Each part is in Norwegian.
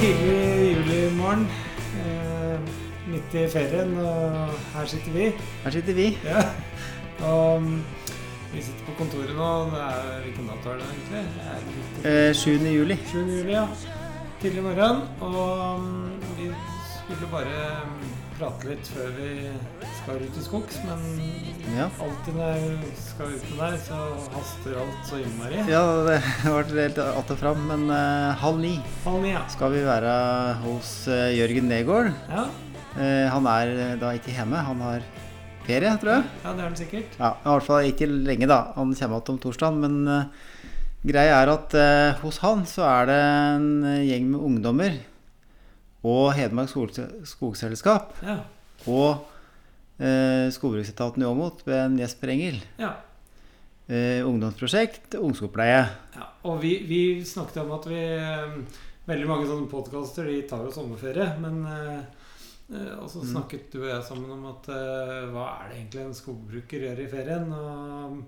tidlig julimorgen. Eh, midt i ferien, og her sitter vi. Her sitter vi. Ja. Og mm, vi sitter på kontoret nå. Det er, hvilken dato er det egentlig? Det er Eh, 7. juli. 7. juli, ja. Tidlig morgen. Og mm, vi skulle bare mm, prate litt før vi skal ut i skogs, men Ja. alltid når jeg skal ut deg, så haster alt så innmari. Ja, det har vært helt att og fram, men uh, halv ni Halv ni, ja. skal vi være hos uh, Jørgen Negård. ja. Uh, han er da ikke hjemme, han har ferie, tror jeg. Ja, det er han sikkert. Ja, I hvert fall ikke lenge, da. Han kommer igjen om torsdagen. Men greia er at hos han så er det en gjeng med ungdommer og Hedmark skog- Skogselskap Ja. og eh, Skogbruksetaten i Åmot ved en Jesper Engel. ja. Eh, ungdomsprosjekt, ungskogpleie. Ja, og vi, vi snakket om at vi eh, Veldig mange sånne podkaster de tar jo sommerferie. Men eh, eh, Og så Mm. snakket du og jeg sammen om at hva er det egentlig en skogbruker gjør i ferien? Og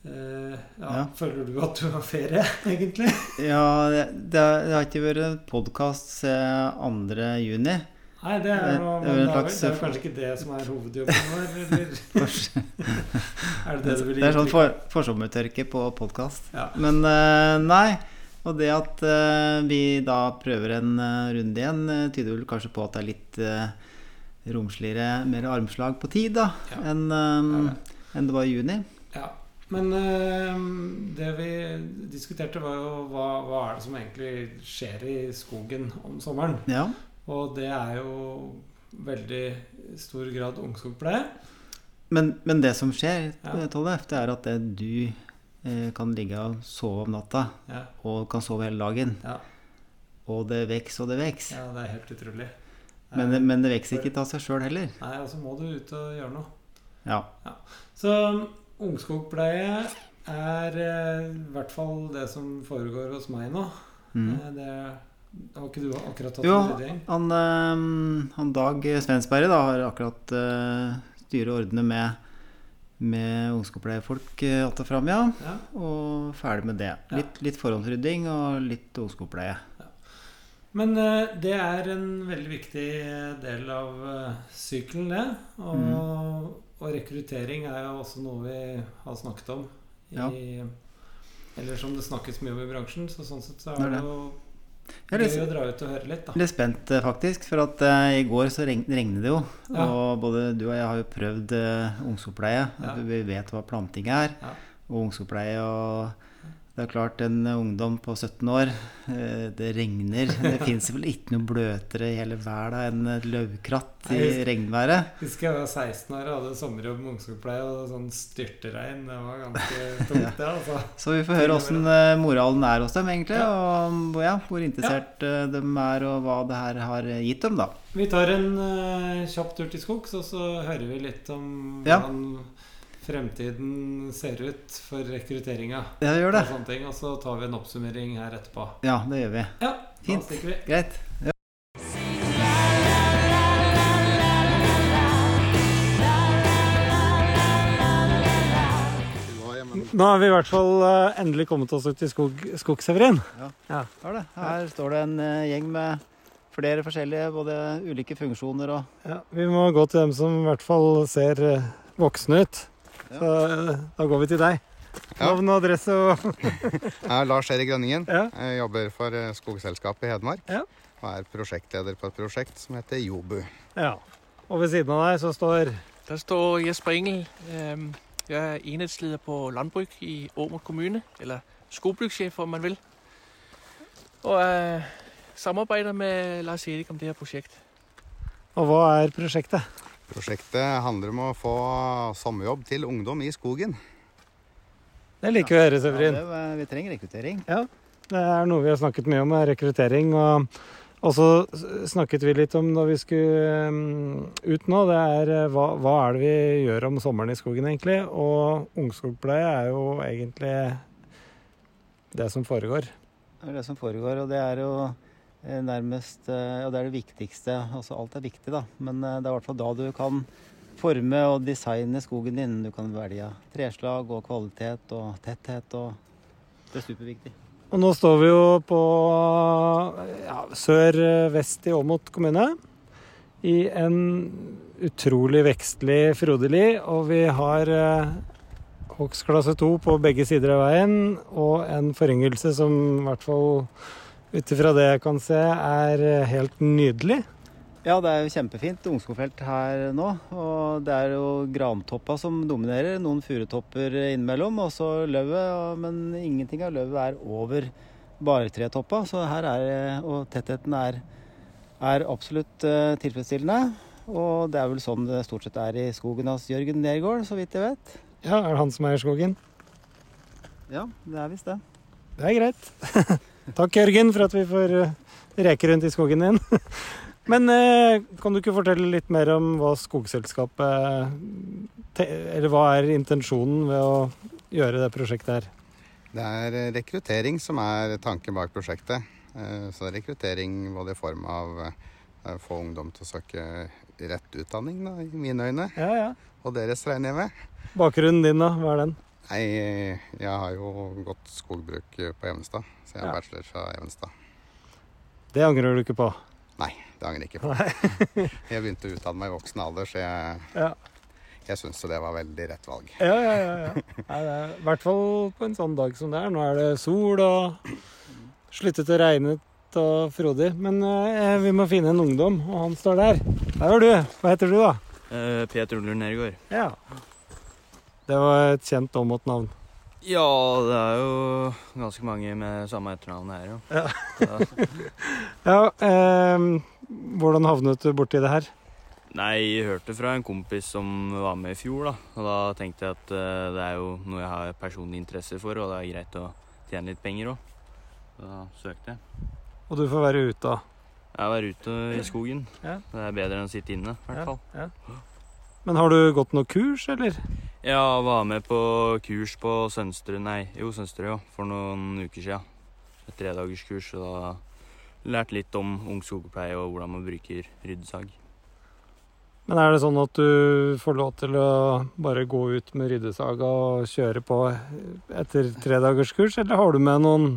Uh, ja, Ja. Føler du at du har ferie, egentlig? Ja, det, det har ikke vært podkast siden 2. juni. Nei, det er, noe, det er vel det er, er kanskje ikke det som er hovedjobben vår? Eller er det det du vil Det er sånn gi? for, forsommertørke på podkast. Ja. Men eh, nei. Og det at eh, vi da prøver en eh, runde igjen, eh, tyder vel kanskje på at det er litt eh, romsligere, mer armslag på tid da, Ja. enn eh, Ja, en det var i juni. Ja, men øh, det vi diskuterte var jo hva, hva er det som egentlig skjer i skogen om sommeren. Ja. Og det er jo veldig stor grad ungskogpleie. Men, men det som skjer, Ja. eh, Tollef, det er at det du eh, kan ligge og sove om natta, Ja, og kan sove hele dagen. ja, Og det vokser og det vokser. ja, det er helt utrolig. Men, er, men det vokser ikke av seg sjøl heller. Nei, altså må du ut og gjøre noe. Ja. Så ungskogpleie er eh, i hvert fall det som foregår hos meg nå. Mm. Det det har ikke du akkurat tatt Jo, en vurdering? han, eh, han Dag Svensberg da, har akkurat uh, styret og ordnet med, med ungskogpleiefolk uh, att og fram, ja. Ja. Og ferdig med det. Ja. Litt, litt forhåndsrydding og litt ungskogpleie. Men eh, det er en veldig viktig eh, del av uh, sykelen, det. Og, Mm. og rekruttering er jo også noe vi har snakket om. I, Ja. Eller som det snakkes mye om i bransjen. Så sånn sett så er det det. jo gøy å dra ut og høre litt, da. Litt spent, eh, faktisk. For at uh, i går så regn, regnet det jo. Ja. Og både du og jeg har jo prøvd uh, ungsoppleie. Ja. Vi vet hva planting er. Ja. Og ungsoppleie og Det er klart, en ungdom på 17 år eh, Det regner. Det fins vel ikke noe bløtere i hele verden enn et løvkratt i Nei. regnværet. Husker jeg var 16 år og hadde sommerjobb med ungskogpleie, og sånn styrteregn. Det var ganske tungt, det. altså. Så vi får høre åssen eh, moralen er hos dem, egentlig. Og ja, hvor interessert ja. de er, og hva det her har gitt dem, da. Vi tar en uh, kjapp tur til skogs, og så hører vi litt om Ja. hvordan fremtiden ser ut for rekrutteringa. Ja, gjør det. Og, sånne ting, og så tar vi en oppsummering her etterpå. Ja, det gjør vi. Ja, Fint. da stikker vi. Greit. Ja. Nå har vi i hvert fall eh, endelig kommet oss ut i skog, Skogseverin. Ja, det. Her står det en eh, gjeng med flere forskjellige, både ulike funksjoner og Ja, vi må gå til dem som i hvert fall ser eh, voksne ut. Så eh, da går vi til deg. Ja. Navn og adresse og Jeg er Lars Erik Grønningen. Ja. Jeg jobber for eh, Skogselskapet i Hedmark. Ja. Og er prosjektleder på et prosjekt som heter Jobu. Ja. Og ved siden av deg så står Der står Jesper Engel. Jeg er enhetsleder på landbruk i Åmot kommune, eller skogbrukssjef om man vil. Og jeg samarbeider med Lars Erik om det her prosjekt. Og hva er prosjektet? Prosjektet handler om å få sommerjobb til ungdom i skogen. Det liker vi å høre, ja, Severin. det, eh, Vi trenger rekruttering. Ja, Det er noe vi har snakket mye om, er rekruttering. Og og så snakket vi litt om når vi skulle um, ut nå, det er eh, hva, hva er det vi gjør om sommeren i skogen, egentlig? Og ungskogpleie er jo egentlig det som foregår. Det er det som foregår, og det er jo nærmest Ja, Og det er det viktigste. Altså alt er viktig, da. Men eh, det er i hvert fall da du kan forme og designe skogen din. Du kan velge treslag og kvalitet og tetthet og Det er superviktig. Og nå står vi jo på ja, sør-vest i Åmot kommune. I en utrolig vekstlig Frodeli, og vi har eh, hogstklasse 2 på begge sider av veien, og en foryngelse som i hvert fall ut ifra det jeg kan se, er eh, helt nydelig. Ja, det er jo kjempefint ungskogfelt her nå. Og det er jo grantoppa som dominerer. Noen furutopper innimellom, og så løvet. Men ingenting av løvet er over bartretoppa, så her er Og tettheten er, er absolutt eh, tilfredsstillende. Og det er vel sånn det stort sett er i skogen hans, Jørgen Nergård, så vidt jeg vet. Ja, er det han som eier skogen? Ja, det er visst det. Det er greit. Takk, Jørgen, for at vi får eh, reke rundt i skogen din. Men eh, kan du ikke fortelle litt mer om hva skogselskapet Eller hva er intensjonen ved å gjøre det prosjektet her? Det er eh, rekruttering som er tanken bak prosjektet. Så det er rekruttering både i form av å få ungdom til å søke rett utdanning, da, i mine øyne. Ja, ja. Og deres regner jeg med. Bakgrunnen din, da? Hva er den? Nei, jeg har jo gått skogbruk på Evenstad, så jeg har Ja. bachelor fra Evenstad. Det angrer du ikke på? Nei, det angrer jeg ikke på. Jeg begynte å utdanne meg i voksen alder, så jeg, Ja. jeg syns det var veldig rett valg. Ja, ja, ja. ja. Nei, det er, I hvert fall på en sånn dag som det er. Nå er det sol og sluttet å regne og frodig. Men eh, vi må finne en ungdom, og han står der. Der var du. Hva heter du, da? Uh, Peter Uller Nergård. Ja. Det var et kjent Åmot-navn. Ja, det er jo ganske mange med samme etternavn her, jo. Ja. Ja, eh, hvordan havnet du borti det her? nei, jeg hørte fra en kompis som var med i fjor, da. Og da tenkte jeg at eh, det er jo noe jeg har personlig interesse for, og det er greit å tjene litt penger òg. Da søkte jeg. Og du får være ute, da. Jeg være ute i skogen. Ja. Det er bedre enn å sitte inne, i hvert fall. Ja. Men har du gått noe kurs, eller? Ja, var med på kurs på Sønsterud, nei, jo, Sønsterud, for noen uker siden. Et tredagerskurs, og da lærte litt om ung skogpleie og hvordan man bruker ryddesag. Men er det sånn at du får lov til å bare gå ut med ryddesaga og kjøre på etter tredagerskurs, eller har du med noen,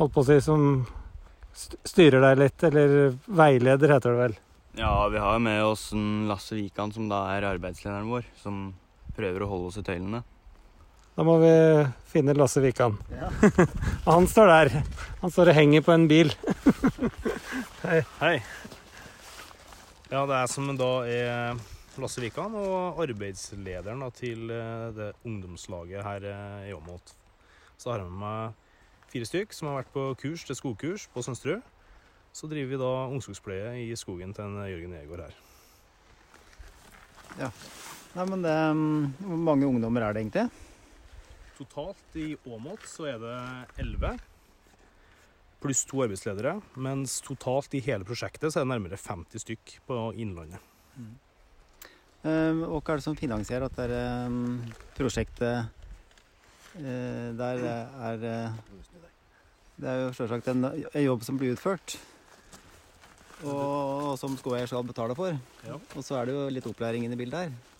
holdt på å si, som styrer deg litt, eller veileder heter det vel? Ja, vi har med oss en Lasse Wikan, som da er arbeidslederen vår, som prøver å holde oss i tøylene. Da må vi finne Lasse Wikan. Ja. Han står der. Han står og henger på en bil. Hei. Ja, det er som da er Lasse Wikan og arbeidslederen da, til eh, det ungdomslaget her eh, i Åmot. Så har jeg med meg fire stykk som har vært på kurs til skogkurs på Sønsterud. Så driver vi da ungskogspleie i skogen til en Jørgen Egård her. Nei, men det, mm, Hvor mange ungdommer er det egentlig? Totalt i Åmot så er det 11 pluss to arbeidsledere. Mens totalt i hele prosjektet så er det nærmere 50 stykk på Innlandet. Um, og hva er det som finansierer at det er, um, prosjektet eh, der er eh, Det er jo selvsagt en, en jobb som blir utført. Og, og som skoeier skal betale for. Ja. Og så er det jo litt opplæring inne i bildet her.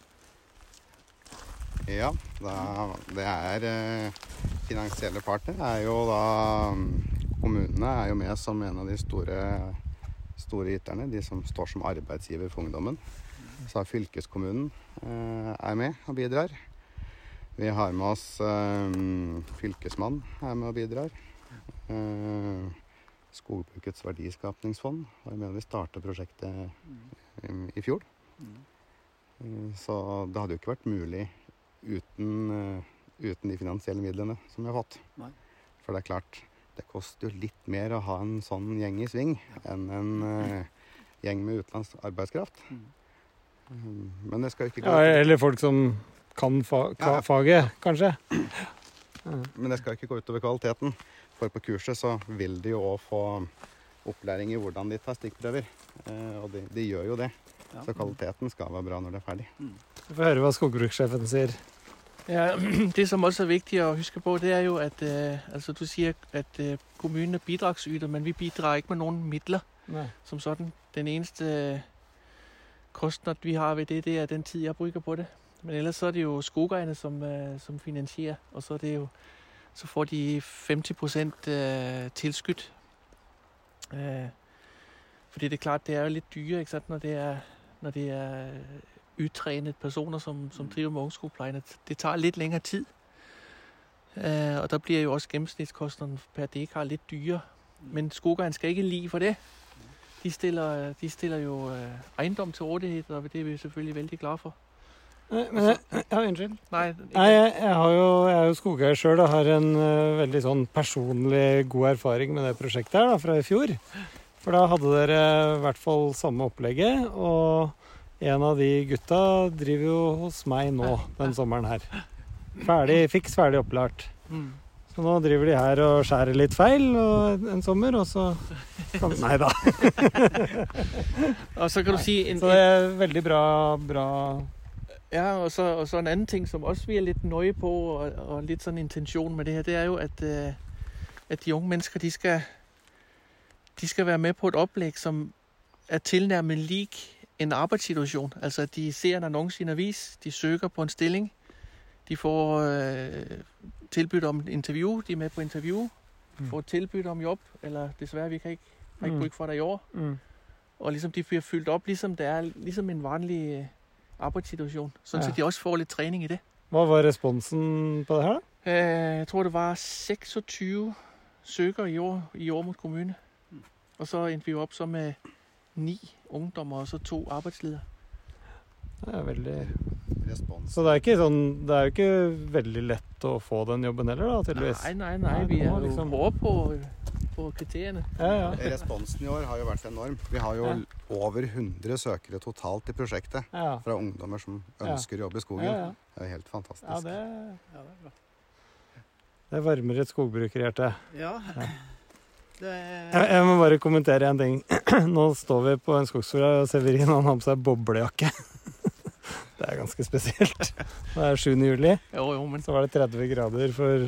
Ja, da, det er finansielle finansielle partner. er jo da mm, Kommunene er jo med som en av de store, store yterne. De som står som arbeidsgiver for ungdommen. Så fylkeskommunen eh, er med og bidrar. Vi har med oss eh, Fylkesmannen er med og bidrar. Eh, Skogbrukets verdiskapningsfond var med da vi starta prosjektet i, i fjor. Eh, Så det hadde jo ikke vært mulig uten, eh, uten de finansielle midlene som vi har fått. Nei. For det er klart, det koster jo litt mer å ha en sånn gjeng i sving enn en uh, gjeng med utenlandsk arbeidskraft. Mm. Mm, Men det skal ikke gå Ja, eller folk som kan fa ka Ja. faget, kanskje. men det skal ikke gå utover kvaliteten. For på kurset så vil de jo òg få opplæring i hvordan de tar stikkprøver. Eh, Og de, de gjør jo det. Ja. Så kvaliteten skal være bra når det er ferdig. Vi får høre hva skogbrukssjefen sier. Ja, det som også er vigtigt at huske på, det er jo, at øh, altså, du siger, at øh, kommunen er bidragsyder, men vi bidrager ikke med nogen midler Nei. som sådan. Den eneste øh, kostnad, vi har ved det, det er den tid, jeg bruger på det. Men ellers så er det jo skogejerne, som, øh, som finansierer, og så er det jo så får de 50% øh, tilskudd. Øh, fordi det er klart, det er jo litt dyre ikke sant? Når, det er, når det er utrenet personer som, som driver med ungdomsskoleplejen. Det tar litt lengre tid. Øh, og da blir jo også gjennomsnittskostnaden per dekar litt dyre. Men skogeieren skal ikke li for det. De stiller, de stiller jo øh, eiendom til rådighet, og det er vi selvfølgelig veldig glade for. Nei, Men jeg, ja, unnskyld. Nei, Nei, jeg, jeg, har jo, jeg er jo skogeier sjøl og har en uh, veldig sånn personlig god erfaring med det prosjektet her da, fra i fjor. For da hadde dere i hvert fall samme opplegget, og en av de gutta driver jo hos meg nå den sommeren her. Ferdig, fiks ferdig opplært. Mm. Så nå driver de her og skjærer litt feil og en sommer, og så kan, Nei da. Og så kan du si Så det er veldig bra, bra Ja, og så, og så en annen ting som også vi er litt nøye på, og, og litt sånn intensjon med det her, det er jo at, øh, at de unge mennesker de skal, de skal være med på et opplegg som er tilnærmet lik en arbeidssituasjon. Altså de ser en annonce i en avis, de søker på en stilling, de får øh, tilbud om intervju, de er med på intervju, Mm. får tilbud om jobb, eller desværre vi kan ikke, har ikke Mm. bruk for dig i år. mm. Og liksom de blir fylt opp liksom det er ligesom en vanlig øh, arbeidssituasjon. Sånn Ja. at de også får litt trening i det. Hva var responsen på det her, da? Øh, Jeg tror det var 26 søkere i år i Årmot kommune. Og så endte vi jo opp så med ni ungdommer og så to arbeidsledere. Det er veldig Respons. Så det er ikke sånn Det er jo ikke veldig lett å få den jobben heller, da, tydeligvis. Nei, nei, nei. Vi er jo liksom- på på, på kriteriene. Ja, ja. Responsen i år har jo vært enorm. Vi har jo Ja. over 100 søkere totalt i prosjektet. Ja, Fra ungdommer som Ja. å jobbe i skogen. ja, ja. Det er jo helt fantastisk. ja det, det varmer et skogbrukerhjerte. Ja. Det Jeg, jeg må bare kommentere en ting. Nå står vi på en skogsfugl, og Severin han har på seg boblejakke. Det er ganske spesielt. Det er 7. juli, Jo, jo, men så var det 30 grader for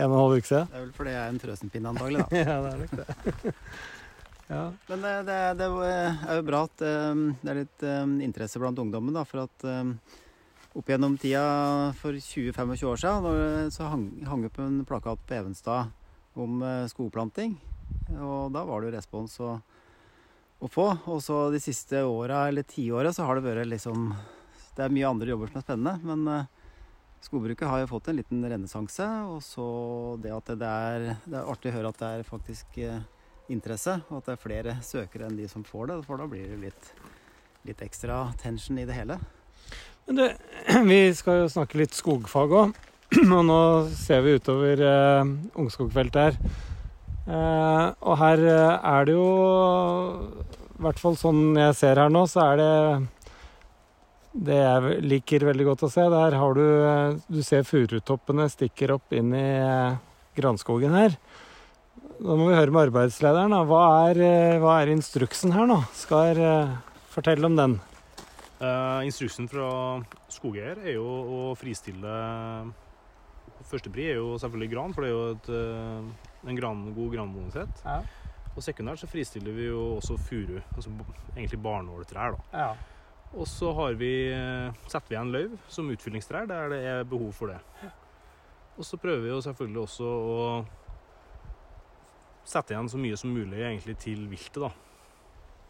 en og en halv uke siden. det er vel fordi jeg er en frøsenpinne, antagelig. da. Ja, det er nok det. Ja. Men det, det, det er jo bra at eh, det er litt eh, interesse blant ungdommen. da, For at eh, opp gjennom tida for 20-25 år siden så hang, hang opp en plakat på Evenstad om eh, skogplanting. Og da var det jo respons å, å få. Og så de siste åra, eller tiåra, så har det vært liksom Det er mye andre jobber som er spennende, men eh, skogbruket har jo fått en liten renessanse. Og så det at det er, det er artig å høre at det er faktisk eh, interesse, og at det er flere søkere enn de som får det. For da blir det litt, litt ekstra tension i det hele. Men du, vi skal jo snakke litt skogfag òg. Og nå ser vi utover eh, Ungskogfeltet her. Eh, og her eh, er det jo I hvert fall sånn jeg ser her nå, så er det det jeg liker veldig godt å se. Der har du eh, Du ser furutoppene stikker opp inn i eh, granskogen her. Da må vi høre med arbeidslederen. Da. Hva, er, hva er instruksen her nå? Skal jeg fortelle om den. Uh, instruksen fra skogeier er jo å fristille Førstepri er jo selvfølgelig gran, for det er jo et, eh, en gran, god granbonusett. Ja. Og sekundært så fristiller vi jo også furu, altså egentlig barnåletrær, da. Ja. Og så har vi, eh, setter vi igjen løv som utfyllingstrær der det er behov for det. Og så prøver vi jo selvfølgelig også å sette igjen så mye som mulig egentlig til viltet, da.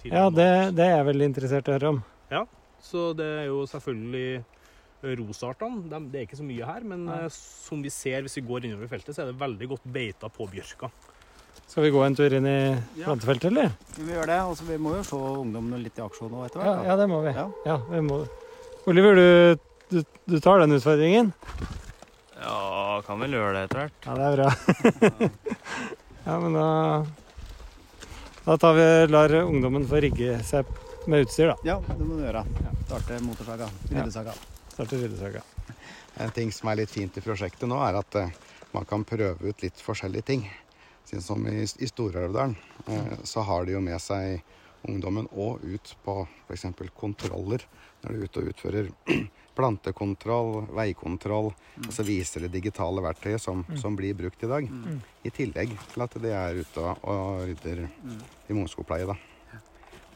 Til Ja, det, det er jeg veldig interessert i å høre om. Ja, Så det er jo selvfølgelig rosartene. de, Det er ikke så mye her, men Nei. eh, som vi ser hvis vi går innover feltet, så er det veldig godt beita på bjørka. Skal vi gå en tur inn i Ja. plantefeltet, eller? Men vi gjør det, og vi må jo se ungdommene litt i aksjon nå etter hvert. ja det må vi. Ja. Ja, vi må. Oliver, du, du, du tar den utfordringen? Ja, kan vel gjøre det etter hvert. Ja, det er bra. ja, men da Da tar vi, lar ungdommen få rigge seg med utstyr, da. Ja, det må du gjøre. Starte motorsaga. Ja. Ryddesaga. Starte ryddesaga. En ting som er litt fint i prosjektet nå, er at eh, man kan prøve ut litt forskjellige ting. Siden som i, i Stor-Elvdalen, eh, så har de jo med seg ungdommen og ut på f.eks. kontroller. Når de er ute og utfører plantekontroll, veikontroll, og så viser det digitale verktøyet som, som blir brukt i dag. Mm. I tillegg til at de er ute og, rydder Mm. i ungskogpleie, da.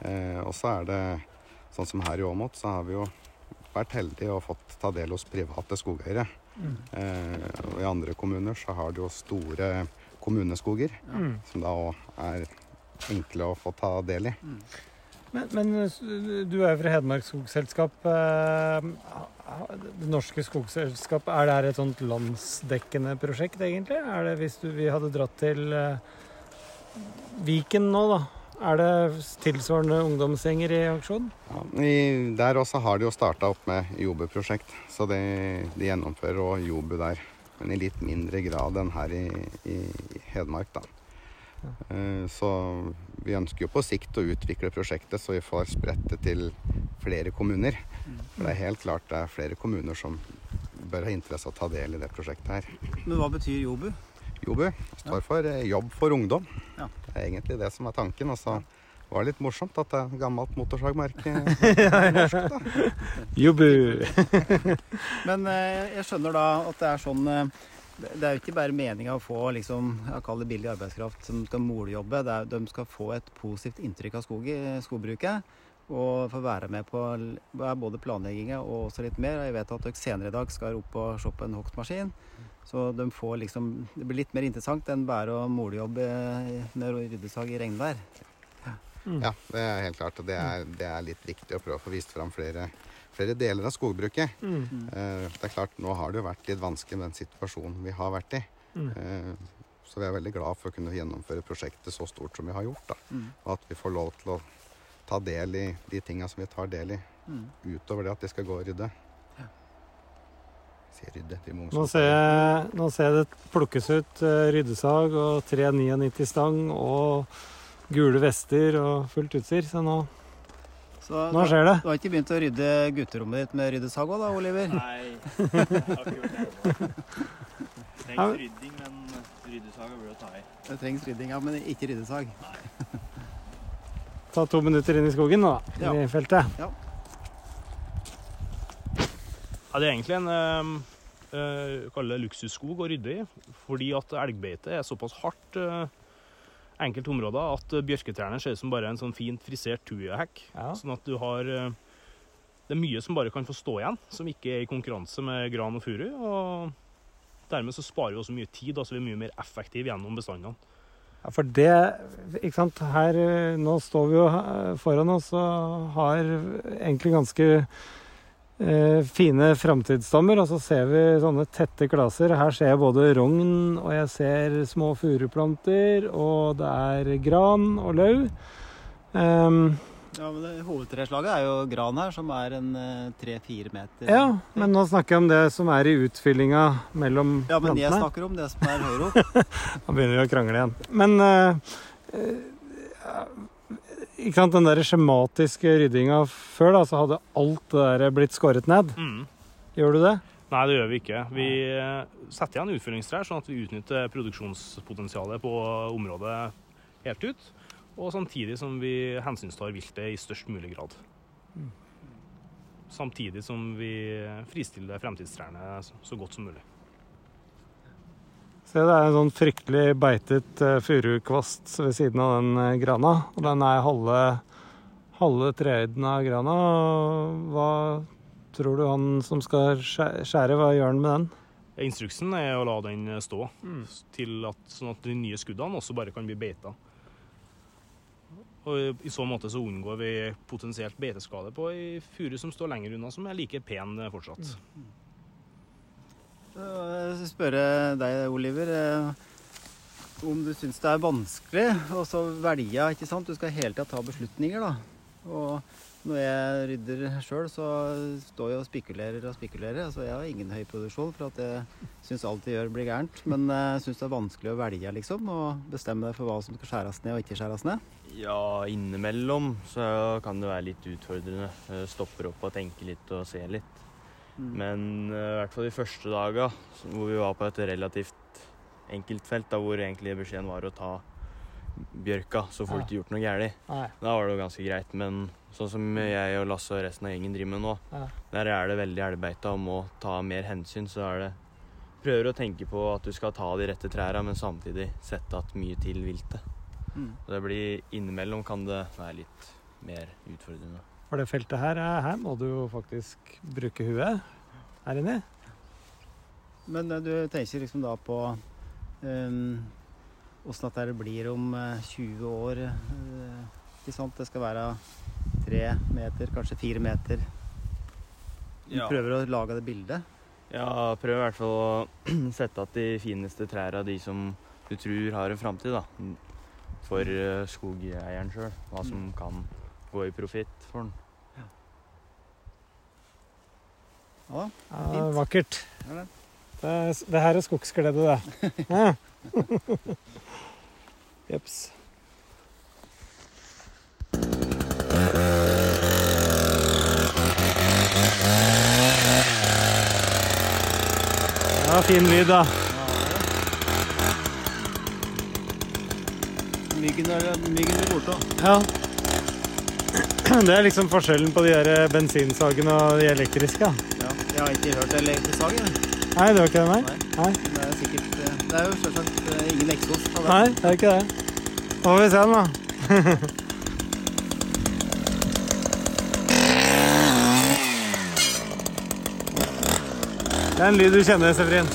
Eh, og så er det sånn som her i Åmot, så har vi jo vært heldig og fått ta del hos private skogeiere. Eh, og I andre kommuner så har de jo store kommuneskoger, Mm. som da òg er enkle å få ta del i. Men, men du er jo fra Hedmark Skogselskap. eh, Det norske skogselskap, er det her et sånt landsdekkende prosjekt, egentlig? Er det hvis du, vi hadde dratt til eh, Viken nå, da? Er det tilsvarende ungdomsgjenger i aksjon? Ja, i, der også har de jo starta opp med Jobu-prosjekt, så de, de gjennomfører òg Jobu der. Men i litt mindre grad enn her i, i Hedmark, da. Eh, Så vi ønsker jo på sikt å utvikle prosjektet så vi får spredt det til flere kommuner. For det er helt klart det er flere kommuner som bør ha interesse av å ta del i det prosjektet her. Men hva betyr Jobu? Jobu står for eh, Jobb for ungdom. Ja. Det er egentlig det som er tanken. Og så var det litt morsomt at det er gammelt motorsagmerke. Jobbu! Men eh, jeg skjønner da at det er sånn eh, det er jo ikke bare meninga å få liksom, jeg kaller det billig arbeidskraft som skal moljobbe. Det er, de skal få et positivt inntrykk av skog, i- skogbruket. Og få være med på både planlegginga og også litt mer. Jeg vet at dere senere i dag skal opp og se på en hogstmaskin. Så de får liksom, det blir litt mer interessant enn bare å moljobbe med ryddesag i regnvær. Ja, det er helt klart. Og det er, det er litt viktig å prøve å få vist fram flere, flere deler av skogbruket. Mm. Eh, det er klart, Nå har det jo vært litt vanskelig med den situasjonen vi har vært i. Mm. Eh, så vi er veldig glad for å kunne gjennomføre prosjektet så stort som vi har gjort. da. Mm. Og at vi får lov til å ta del i de tinga som vi tar del i, Mm. utover det at de skal gå og rydde. Si rydde, de Nå ser jeg, nå ser jeg det plukkes ut eh, ryddesag og 399 stang og gule vester og fullt utstyr, så nå, Så nå skjer det. du har ikke begynt å rydde gutterommet ditt med ryddesag òg da, Oliver? Nei, jeg har ikke gjort det. Trengs rydding, men ryddesaga burde ta i. Det trengs rydding, ja, men ikke ryddesag. Ta to minutter inn i skogen nå, da, i feltet. Ja, det er egentlig en uh, uh, luksusskog å rydde i, fordi at elgbeite er såpass hardt uh, enkelte områder at bjørketrærne ser ut som bare en sånn fint frisert tujehekk. Ja. Sånn at du har uh, Det er mye som bare kan få stå igjen, som ikke er i konkurranse med gran og furu. Og dermed så sparer vi også mye tid, altså vi er mye mer effektive gjennom bestandene. Ja, for det Ikke sant. Her eh, Nå står vi jo eh, foran oss og har egentlig ganske eh, fine framtidsdommer. Og så ser vi sånne tette klaser. Her ser jeg både rogn, og jeg ser små furuplanter, og det er gran og løv. Ehm, Ja, men det, Hovedtreslaget er jo gran her, som er en tre-fire meter. ja, men nå snakker jeg om det som er i utfyllinga mellom Ja, men jeg snakker om det som er høyere opp. Da begynner vi å krangle igjen. Men uh, eh, ikke sant, den der skjematiske ryddinga før, da, så hadde alt det der blitt skåret ned. Mm. Gjør du det? Nei, det gjør vi ikke. Vi eh, setter igjen utfyllingstrær, sånn at vi utnytter produksjonspotensialet på området helt ut. Og samtidig som vi hensyntar viltet i størst mulig grad. Samtidig som vi fristiller fremtidstrærne så- så godt som mulig. Se, det er en sånn fryktelig beitet uh, furukvast ved siden av den eh, grana. Og den er halve, halve trehøyden av grana. Hva tror du han som skal skjære, hva gjør han med den? Instruksen er å la den stå, til at, sånn at de nye skuddene også bare kan bli beita. Og I så måte så unngår vi potensielt beiteskade på ei furu som står lenger unna, som er like pen eh, fortsatt. Så skal spørre deg, Oliver, eh, om du syns det er vanskelig å velge, ikke sant? Du skal hele tida ta beslutninger, da. Og når jeg rydder sjøl, så står jeg og spekulerer og spekulerer. Altså, jeg har ingen høy produksjon, for at jeg syns alt jeg gjør, blir gærent. Men jeg syns det er vanskelig å velge, liksom, og bestemme deg for hva som skal skjæres ned og ikke skjæres ned. Ja, innimellom så kan det være litt utfordrende. Eh, Stopper opp og tenker litt og ser litt. Men eh, i hvert fall de første daga hvor vi var på et relativt enkelt felt, da hvor egentlig beskjeden var å ta bjørka, så folk du Ja. ikke gjort noe galt. Da var det jo ganske greit. Men sånn som jeg og Lasse og resten av gjengen driver med nå, Ja. der er det veldig elgbeita og må ta mer hensyn, så er det Prøver å tenke på at du skal ta de rette trærne, men samtidig sette att mye til viltet. Mm. Så det blir Innimellom kan det være litt mer utfordrende. For det feltet her, er, her må du jo faktisk bruke huet her inne. Men eh, du tenker liksom da på um, åssen at det blir om eh, 20 år. eh, ikke sant? Det skal være tre meter, kanskje fire meter. Du Ja. prøver å lage det bildet. Ja, prøv i hvert fall å sette at de fineste trærne de som du tror har en framtid, da. For eh, skogeieren sjøl. Hva som kan gå i profitt for den. Ja, Ja, Fint. vakkert. Ja, det. Det, er, det her er skogsglede, det. Ja. Jeps. Ja, fin lyd, da. Myggen er, myggen er borte. Ja. Det er liksom forskjellen på de der bensinsagene og de elektriske. Ja, jeg har ikke hørt elektrisk sag. Nei, det var ikke det, nei? Nei. Nei, Det er sikkert eh, Det er jo selvsagt eh, ingen eksos. nei det er ikke det. Da får vi se den, da. er en lyd du kjenner, Sefrin.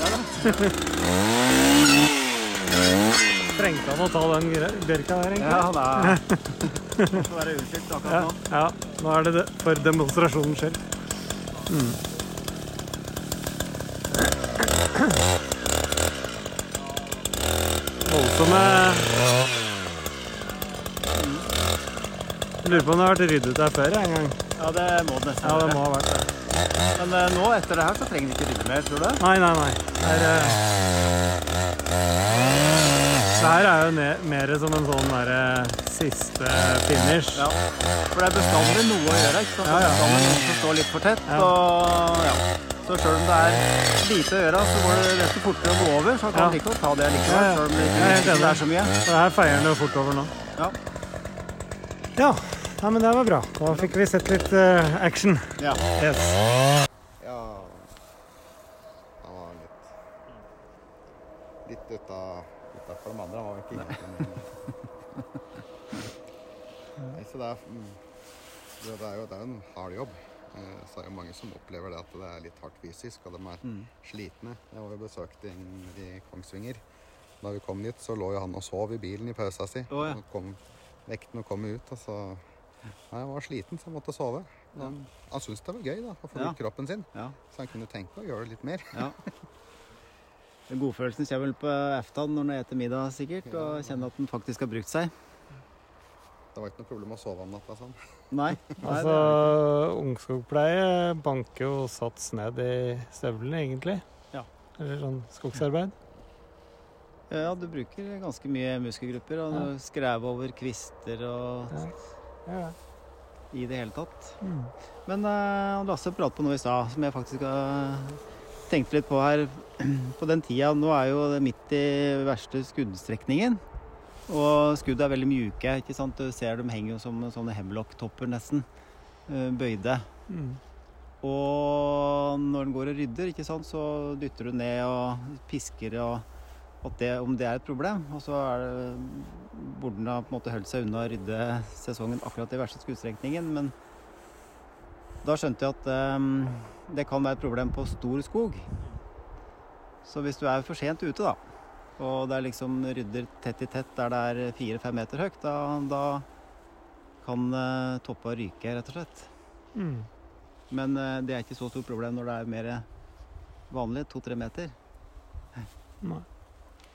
Trengte han å ta den bjørka der, egentlig? Ja, det er det. få være unnskyldt akkurat Ja, nå. ja. Nå er det det for demonstrasjonens skyld. Mm. Voldsomme Jeg lurer på om det har vært ryddet der før en gang. Ja, det må det nesten Ja, det være. må ha vært det. Men uh, nå, etter det her, så trenger vi ikke rydde mer, tror du? Nei, nei, nei. Det uh... eh, det her er jo mer som en sånn derre siste finish. Ja. For det er bestandig noe å gjøre. ikke sant? Ja, ja. Det bestandig som står litt for tett. Ja. Og, ja. Så sjøl om det er lite å gjøre, så går det desto fortere å gå over. Så kan Ja. ikke like godt ta det likevel, Ja, ja. selv om det ikke enig. er så mye. Så her feier den jo fort over nå. Ja. Ja. Nei, men det var bra. Da fikk vi sett litt uh, action. Ja. Yes. Ja Han var litt Litt uta, utafor de andre. Han var ikke innafor. Nei, så det er, mm, det, det er jo det er en hard jobb. Eh, Så er det mange som opplever det at det er litt hardt fysisk, og de er Mm. slitne. Jeg var jo besøkt en i Kongsvinger. Da vi kom dit, så lå jo han og sov i bilen i pausa si. Å, ja. Og kom, vekten og kom ut, og så Han var sliten, så jeg måtte sove. Han, han syntes det var gøy da, å få Ja. ut kroppen sin. Ja. Så han kunne tenke på å gjøre det litt mer. ja. Den Godfølelsen kommer vel på eftan når en spiser middag, sikkert, og kjenner at den faktisk har brukt seg. Det var ikke noe problem å sove om natta sånn. Nei. Nei Altså, ungskogpleie banker jo sats ned i støvlene, egentlig. Ja. Eller sånn skogsarbeid. ja, du bruker ganske mye muskelgrupper, og du skrev over kvister og Ja. Ja. i det hele tatt. Mm. Men uh, Lasse pratet på noe i stad som jeg faktisk har tenkt litt på her. På den tida, nå er jo det midt i verste skuddstrekningen. Og skuddet er veldig mjuke. ikke sant? Du ser de henger jo som sånne hemlock-topper nesten. eh, Bøyde. Mm. Og når den går og rydder, ikke sant, så dytter du ned og pisker og det, om det er et problem. Og så er det, burde han ha på en måte holdt seg unna å rydde sesongen akkurat i verste skuddstrekningen. Men da skjønte jeg at um, det kan være et problem på stor skog. Så hvis du er for sent ute, da, og det er liksom rydder tett i tett der det er fire-fem meter høyt, da, da kan uh, toppa ryke, rett og slett. Mm. Men uh, det er ikke så stort problem når det er mer vanlig, to-tre meter. Nei.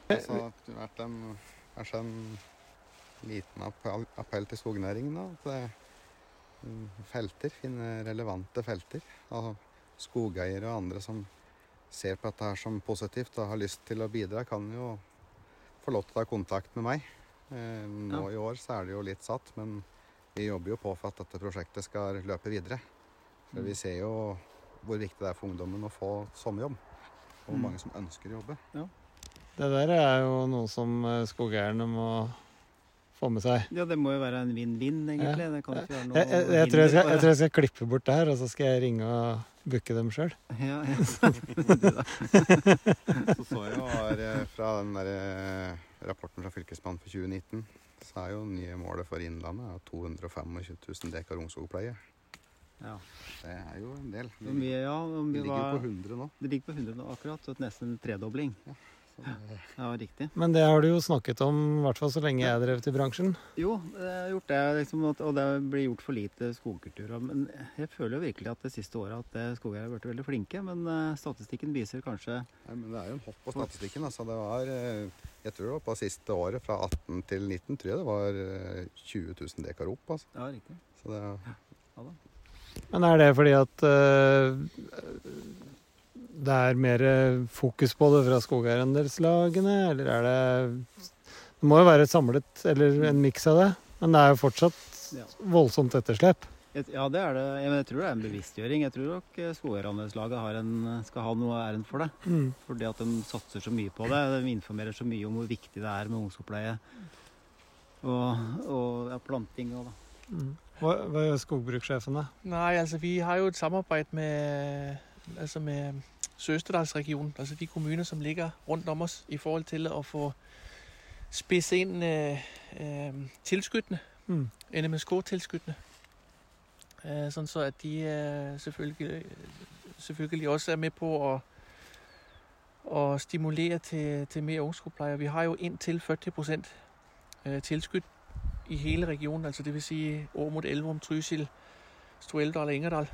Så det har vært en, kanskje en liten appell, appell til skognæringen. Da, at det, mm, felter, finne relevante felter. Og skogeiere og andre som ser på dette her som positivt og har lyst til å bidra, kan jo få lov til å ta kontakt med meg. Eh, nå Ja. i år så er det jo litt satt, men vi jobber jo på for at dette prosjektet skal løpe videre. For vi ser jo hvor viktig det er for ungdommen å få sommerjobb. Og hvor Mm. mange som ønsker å jobbe. Det der er jo noe som eh, skogeierne må få med seg. Ja, det må jo være en vinn-vinn, egentlig. Det kan ikke være noe Jeg, jeg, jeg, tror jeg, skal, jeg tror jeg skal klippe bort det her, og så skal jeg ringe og booke dem sjøl. Ja, ja. Så så jeg jo var, eh, fra den der eh, rapporten fra Fylkesmannen for 2019, så er jo nye målet for Innlandet er 225 000 dekar ungskogpleie. Ja. Det er jo en del. Det, ligger, ja, mye ligger var, på 100 nå. det ligger på 100 nå akkurat, så nesten en tredobling. Så det, Ja, riktig. Men det har du jo snakket om, i hvert fall så lenge jeg har drevet i bransjen. Jo, jeg har gjort det, liksom, og- det blir gjort for lite skogkultur. Men jeg føler jo virkelig at det siste året at eh, skogeiere har blitt veldig flinke. Men eh, statistikken viser kanskje nei, men det er jo en hopp på statistikken. Altså, det var, eh, jeg tror det var på siste året, fra 18 til 19, tror jeg det var eh, 20 000 dekar opp. Altså. Ja, riktig. Så det, Men er det fordi at eh, det er mer fokus på det fra skogeierendelslagene, eller er det Det må jo være samlet, eller en miks av det. Men det er jo fortsatt voldsomt etterslep. Ja, det er det. Jeg, tror det er en bevisstgjøring. Jeg tror nok eh, skogeierandelslaget skal ha noe æren for det. Mm. Fordi at de satser så mye på det. De informerer så mye om hvor viktig det er med ungdomsoppleie. Og, og ja, planting og da. Mm. Hva, hva gjør skogbrukssjefen, da? Nei, altså vi har jo et samarbeid med, altså med Søsterdalsregionen, altså de kommuner, som ligger rundt om os, i forhold til at få spidset ind øh, øh, tilskyttende, Mm. NMSK-tilskyttende, øh, sådan så at de øh, selvfølgelig, selvfølgelig også er med på at, at stimulere til, til mere ungskobpleje. Vi har jo indtil 40 procent øh, tilskyt i hele regionen, altså det vil sige Årmod, Elverum, Trysil, Strueldal og Ingerdal.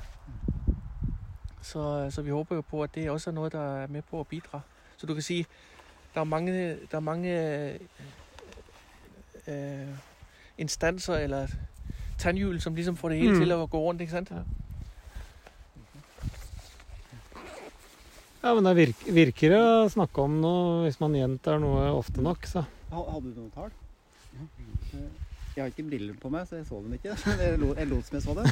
Så, så vi håper jo på, at det også er noget, der er med på at bidra. Så du kan sige, der er mange, der er mange øh, instanser eller tandhjul, som ligesom får det hele Mm. til at gå rundt, ikke sant? Ja. Ja, men det virker, virker å snakke om noe hvis man gjentar noe ofte nok, så. Hadde du noen tall? Jeg har ikke briller på meg, så jeg så dem ikke. Jeg lo- jeg lot som jeg så dem.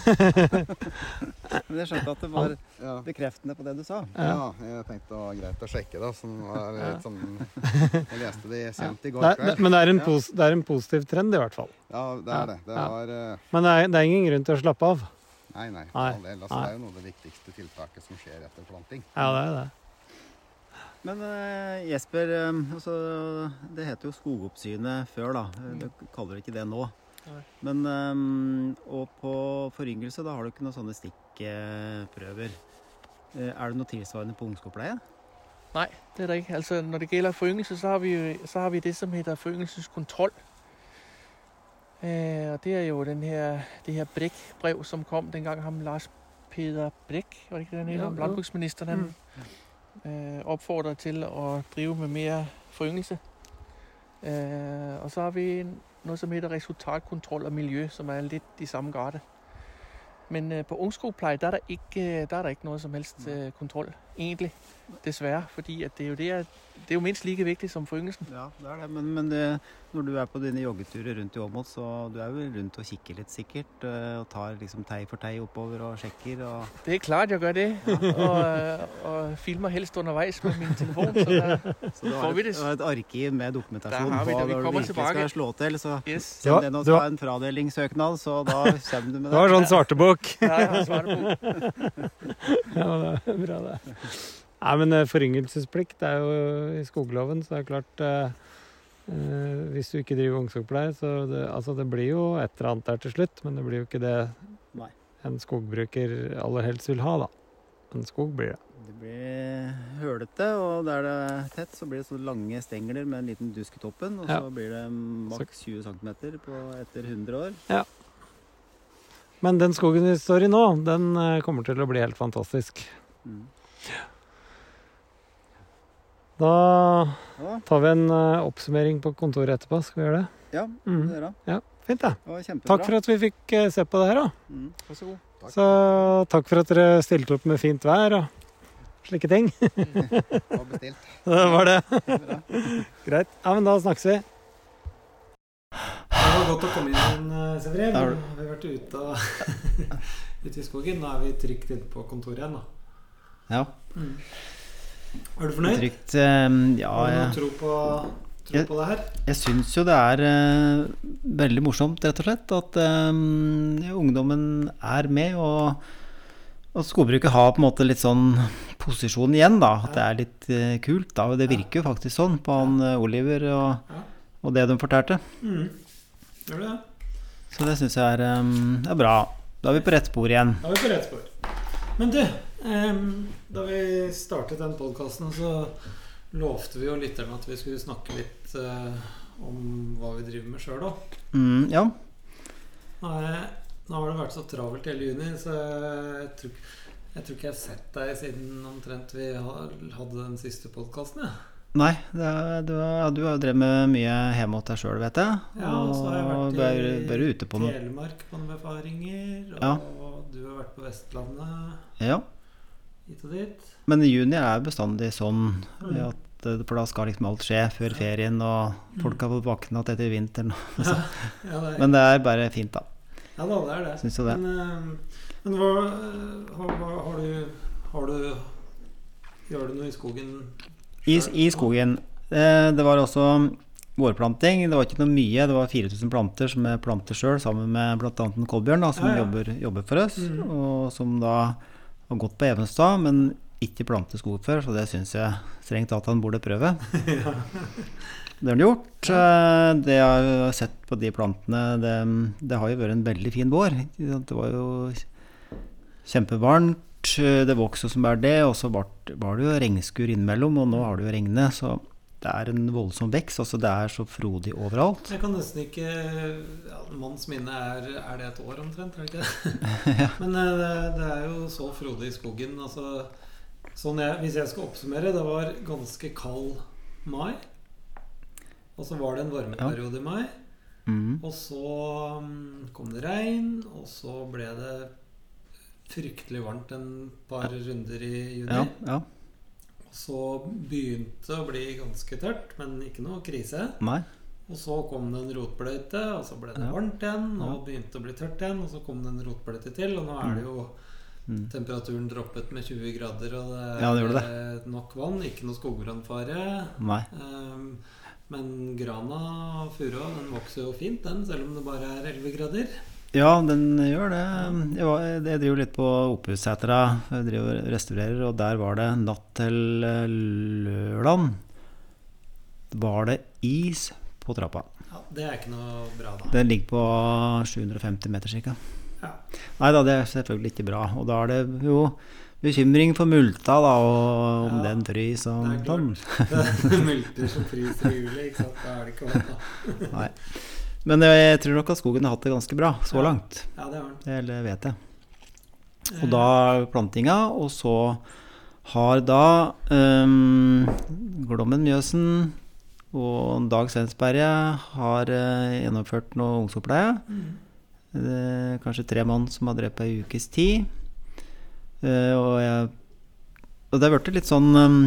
Men jeg skjønte at det var ja. bekreftende på det du sa. ja, jeg tenkte det var greit å sjekke, da. Som var litt sånn Jeg leste det sent i går kveld. men det er, en pos, det er en positiv trend, i hvert fall. Ja, det er det. Det var eh, Men det er, det er ingen grunn til å slappe av. Nei, nei. Nei. Altså, det er jo noe av det viktigste tiltaket som skjer etter planting. Ja, det er det. Men eh, Jesper, eh, altså, det heter jo Skogoppsynet før, da. Mm. Du kaller det ikke det nå. Nei. Men eh, Og på foryngelse, da har du ikke noen sånne stikkprøver. Eh, Er det noe tilsvarende på ungskogpleie? Nei, det er det ikke. Altså, når det gjelder foryngelse, så har vi, så har vi det, som heter foryngelseskontroll. Øh, og det er jo den her, det her Brekk-brev som kom dengang ham Lars Peder Brekk, var det ikke det, han het? Ja, Landbruksministeren. han øh, opfordrer til at drive med mere foryngelse. Øh, og så har vi noe noget, som hedder resultatkontrol og miljø, som er lidt i samme grade. Men øh, på ungskogpleje, der er, der, ikke, øh, der er der ikke noget som helst øh, kontrol, egentlig. Desværre, fordi det, er jo det, er, det er jo minst like vigtigt som foryngelsen. Ja, det er det. Men, men det, når du er på dine joggeturer rundt i Åmot, så du er vel rundt og kikker litt sikkert? eh, Og tar liksom tei for tei oppover og sjekker og Det er klart, jeg gør det, og, øh, og filmer helst underveis med min telefon. Så der, Så du Får har vi et, det? du har et arkiv med dokumentasjon på. Når du kommer virkelig tilbake. skal slå til. Så yes. Send den ta en fradelingssøknad, så da kommer du med Det var har sånn svartebok. Ja, jeg har svartebok. ja, det er bra, det. Nei, men eh, foryngelsesplikt er jo i skogloven, så det er klart eh, eh, Hvis du ikke driver ungskogpleie, så det, altså det blir jo et eller annet der til slutt, men det blir jo ikke det Nei. en skogbruker aller helst vil ha, da. En skog blir det. Det blir hølete, og der det er tett, så blir det så lange stengler med en liten dusk i toppen. Og Ja. så blir det maks 20 cm etter 100 år. Ja. Men den skogen vi står i nå, den eh, kommer til å bli helt fantastisk. Mm. Da tar vi en eh, oppsummering på kontoret etterpå. Skal vi gjøre det? ja Mm. det gjør bra. Fint, det. Det. Takk for at vi fikk eh, se på det her, da. Mm. Vær så god. Takk. Så takk for at dere stilte opp med fint vær og slike ting. Det var bestilt. Det var det. Greit. Ja, men da snakkes vi. Det var godt å komme inn, Severin. Vi har vært ute, og ute i skogen. Nå er vi trygt inne på kontoret igjen, da. Ja, Er du fornøyd? trygt. eh, Ja, Har du noe tro på, tro Jeg- på det her? jeg syns jo det er uh, veldig morsomt, rett og slett, at eh, ungdommen er med. Og, og skogbruket har på en måte litt sånn posisjon igjen, da. At det er litt uh, kult. da, Og det virker jo faktisk sånn på han uh, Oliver og, og det de fortalte. Mm. Gjør det? Så det syns jeg er, eh, er bra. Da er vi på rett spor igjen. Da er vi på rett spor. Men du, da vi startet den podkasten, så lovte vi jo lytterne at vi skulle snakke litt eh, om hva vi driver med sjøl òg. Mm, ja. Nå, har det vært så travelt hele juni, så jeg tror, jeg tror ikke jeg har sett deg siden omtrent vi hadde den siste podkasten. Ja. Nei, det er, du, har, du har jo drevet med mye hjemme hos deg sjøl, vet jeg. Ja, og så har jeg vært i bare, bare ute på Telemark på noen befaringer, og Ja. du har vært på Vestlandet Ja. Hit og dit. Men juni er bestandig sånn Mm. at eh, For da skal liksom alt skje før ferien, og folk har fått våkne igjen etter vinteren. Ja, ja, det er, Men det er bare fint, da. ja da, det er det. Syns jo det. Men, eh, men hva, eh, hva har du Har du Gjør du noe i skogen I, i skogen. Eh, det var også vårplanting. Det var ikke noe mye. Det var 4000 planter som jeg planter sjøl, sammen med bl.a. Kolbjørn, da, som Ja, ja. Jobber, jobber for oss. Mm. Og som da har gått på Evenstad, men ikke plantet skog før, så det syns jeg strengt tatt han burde prøve. Det har han gjort. Eh, Det jeg har sett på de plantene, det, det har jo vært en veldig fin vår. Det var jo kjempevarmt. Det vokste som bare det, og så var det jo regnskur innimellom, og nå har det jo regnet. Så det er en voldsom vekst. Altså det er så frodig overalt. Jeg kan nesten ikke ja, Manns minne er Er det et år omtrent, er det ikke det? Men eh, det, det er jo så frodig i skogen. Altså, sånn jeg, hvis jeg skal oppsummere, det var ganske kald mai. Og så var det en varmeperiode i mai. Mm. Og så mm, kom det regn, og så ble det fryktelig varmt en par runder i juni. Ja, ja. Og så begynte det å bli ganske tørt, men ikke noe krise. Nei. Og så kom det en rotbløyte, og så ble det Ja. varmt igjen. Og Ja. begynte å bli tørt igjen, og så kom det en rotbløyte til. Og nå er det jo Mm. temperaturen droppet med 20 grader, og det er Ja, det eh, nok vann. Ikke noe skogbrannfare. Um, men grana furua den vokser jo fint, den, selv om det bare er 11 grader. Ja, den gjør det. Jeg, driver litt på Opphussetra. Jeg driver og restaurerer, og der var det natt til eh, lørdag. Var det is på trappa. Ja, Det er ikke noe bra, da. Den ligger på 750 meter ca. Ja. Nei da, det er selvfølgelig ikke bra. Og da er det jo bekymring for multa, da, og om Ja, den frys og det er sånn. Det multer som fryser i juli, ikke sant. Da er det ikke varmt, da. Nei. Men jeg tror nok at skogen har hatt det ganske bra så Ja. langt. Ja, det har den. Eller vet jeg. Eh, Og da plantinga, og så har da um, Glommen Mjøsen og Dag Svensberget har uh, gjennomført noe ungsoppleie. Mm. Det er kanskje tre mann som har drept ei ukes tid. Uh, og, jeg, og det har blitt litt sånn um,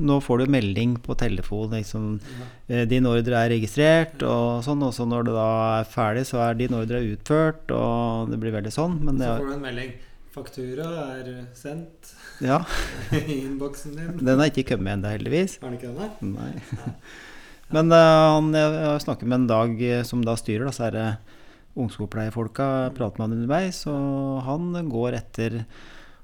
Nå får du melding på telefon. Liksom, Ja. eh, din ordre er registrert, og sånn. Og så når det da er ferdig, så er din ordre utført, og det blir veldig sånn. Men Så får du en melding. Faktura er sendt ja, i innboksen din. den har ikke kommet ennå, heldigvis. Har den ikke den Nei. Nei. Men uh, han, jeg har snakket med en Dag eh, som da styrer, da, så er det ungskogpleiefolka. Prater med han underveis, og han går etter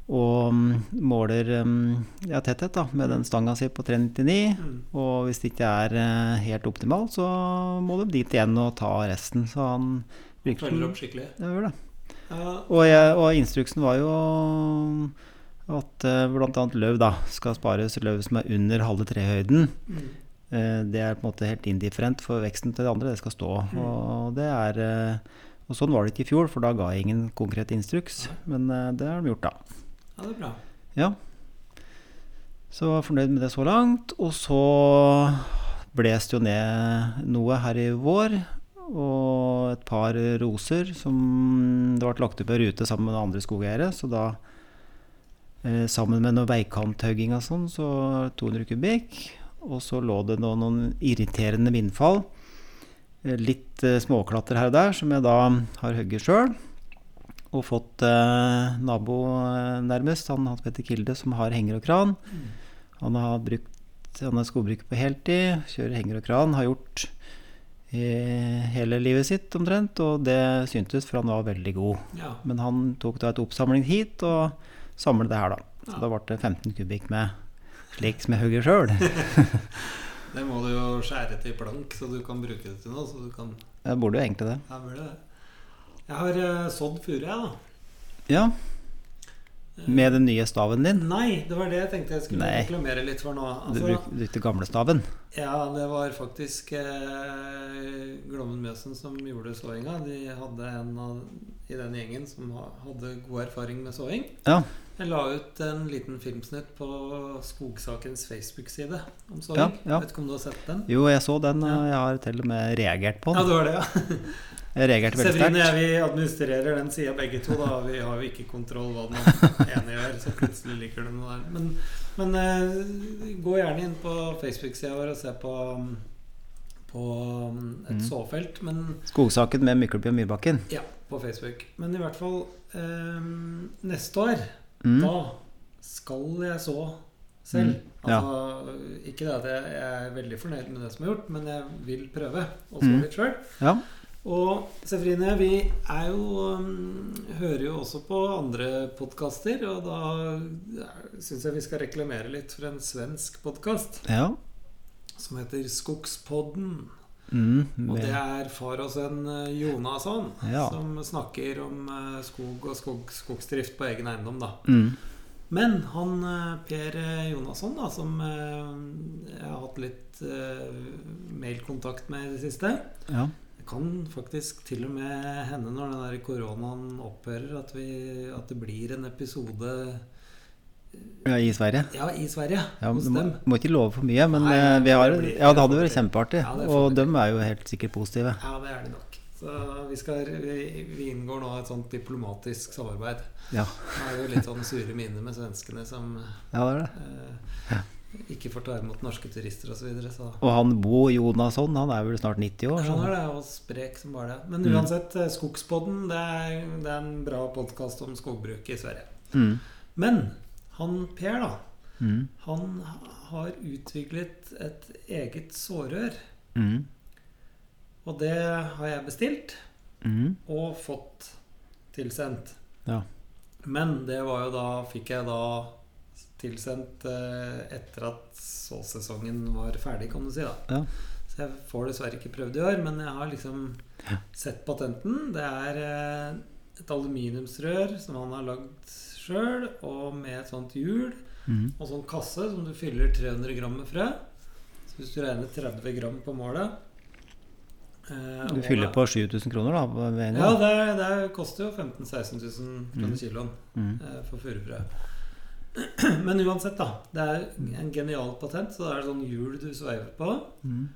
og mm, måler mm, ja, tetthet da, med den stanga si på 399. Mm. Og hvis det ikke er eh, helt optimalt, så må de dit igjen og ta resten. Så han virker Følger opp skikkelig. Ja, gjør det. Ja, Og, jeg, og instruksen var jo at uh, bl.a. løv da, skal spares løv som er under halve trehøyden. mm. Eh, det er på en måte helt indifferent for veksten til det andre. Det skal stå. Mm. Og, det er, eh, og sånn var det ikke i fjor, for da ga jeg ingen konkret instruks. Men eh, det har de gjort, da. Ja, det er bra. Ja. Så var fornøyd med det så langt. Og så bles jo ned noe her i vår. Og et par roser som det ble lagt opp en rute sammen med andre skogeiere. Så da, eh, sammen med noe veikanttaugging og sånn, så 200 kubikk. Og så lå det noen, noen irriterende vindfall. Eh, Litt eh, småklatter her og der, som jeg da har hogget sjøl. Og fått eh, nabo eh, nærmest, han Hans Petter Kilde, som har henger og kran. Han har brukt han er skogbruker på heltid, kjører henger og kran. Har gjort i hele livet sitt omtrent, og det syntes, for han var veldig god. Ja. Men han tok da et oppsamling hit og samlet det her, da. Så Ja. da ble det 15 kubikk med slik som jeg hugger sjøl. Det må du jo skjære til plank, så du kan bruke det til noe. Så du kan Jeg burde jo egentlig det. Ja, burde det. Jeg har uh, sådd furu, jeg, da. Ja. Med den nye staven din. Nei, det var det jeg tenkte jeg skulle Nei. reklamere litt for nå. Altså, du brukte gamlestaven. ja, det var faktisk eh, Glommen Mjøsen som gjorde såinga. De hadde en av, i den gjengen som hadde god erfaring med såing. Ja. Jeg la ut en liten filmsnutt på Skogsakens Facebook-side om såing. Ja, ja. Vet ikke om du har sett den? Jo, jeg så den, Ja. jeg har til og med reagert på den. Ja, det var det, ja. Reagerte veldig Severine og jeg vi administrerer den sida begge to. da Vi har jo ikke kontroll hva den ene gjør, så plutselig liker den noe der. Men, men uh, gå gjerne inn på Facebook-sida vår og se på, på um, et Mm. såfelt. Men Skogsaken med Mykleby og Myrbakken. ja, på Facebook. Men i hvert fall eh, neste år, Mm. da skal jeg så selv. Mm, ja. Altså, Ikke det at jeg, jeg er veldig fornøyd med det som er gjort, men jeg vil prøve å så Mm. litt sjøl. Ja. Og Sefrine, vi er jo um, hører jo også på andre podkaster, og da syns jeg vi skal reklamere litt for en svensk podkast ja. som heter Skogspodden. Mm, Og det er far og sønn eh, Jonasson Ja. som snakker om eh, skog og skog, skogsdrift på egen eiendom, da. mm, Men han eh, Per Jonasson, da, som jeg har hatt litt mailkontakt med i det siste ja. Kan faktisk til og med hende når den der koronaen opphører, at, vi, at det blir en episode ja, i Sverige. ja, i Sverige Ja, hos må, dem. må ikke love for mye, men Nei, eh, vi har, blir- ja, det hadde vært kjempeartig. Ja, Og de er jo helt sikkert positive. Ja, det er det nok. Så vi, skal, vi, vi inngår nå et sånt diplomatisk samarbeid. Ja, Det er jo litt sånn sure miner med svenskene som ja det er det. eh, ikke får ta imot norske turister osv. Så, videre, så Og han Bo Jonasson, han er vel snart 90 år? Han er det, og sprek som bare det. Men Mm. uansett, mm. Skogspodden det er, det er en bra podkast om skogbruk i Sverige. Mm, Men han Per, da, mm, han har utviklet et eget sårør. mm, Og det har jeg bestilt mm. og fått tilsendt. Ja. Men det var jo da Fikk jeg da tilsendt eh, etter at såsesongen var ferdig, kan du si. da Ja. Så jeg får dessverre ikke prøvd i år, men jeg har liksom Ja. sett patenten. Det er eh, et aluminiumsrør som han har lagd sjøl, og med et sånt hjul Mm. og sånn kasse som du fyller 300 gram med frø. Så hvis du regner 30 gram på målet eh, Du fyller da- på 7000 kroner da, Ja, det, det koster jo 15 000-16 000 kroner Mm. kiloen Mm. eh, for furufrø. Men uansett, da. Det er en genial patent. Så det er sånn hjul du sveiver på, Mm.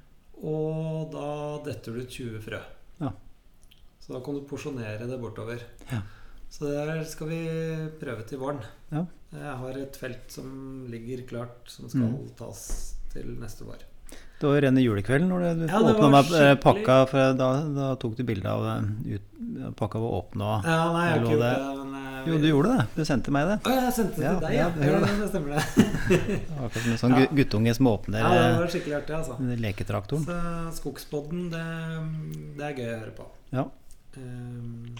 og da detter du 20 frø. Ja. Så da kan du porsjonere det bortover. Ja. Så det der skal vi prøve til våren. Ja. Jeg har et felt som ligger klart, som skal Mm. tas til neste vår. Det var rene julekvelden når du Ja, åpna meg eh, pakka, for da, da tok du bilde av eh, ut, pakka var åpna. Ja, nei, jeg har ikke gjort det-. Men jeg, Jo, du gjorde det. Du sendte meg det. Å, jeg sendte det Ja, til deg, ja, ja. det Ja, det stemmer det. Akkurat som en sånn Ja. guttunge som åpner Ja, det eh, var skikkelig artig, altså. leketraktoren. Så Skogspodden, det, det er gøy å høre på. Ja. Um,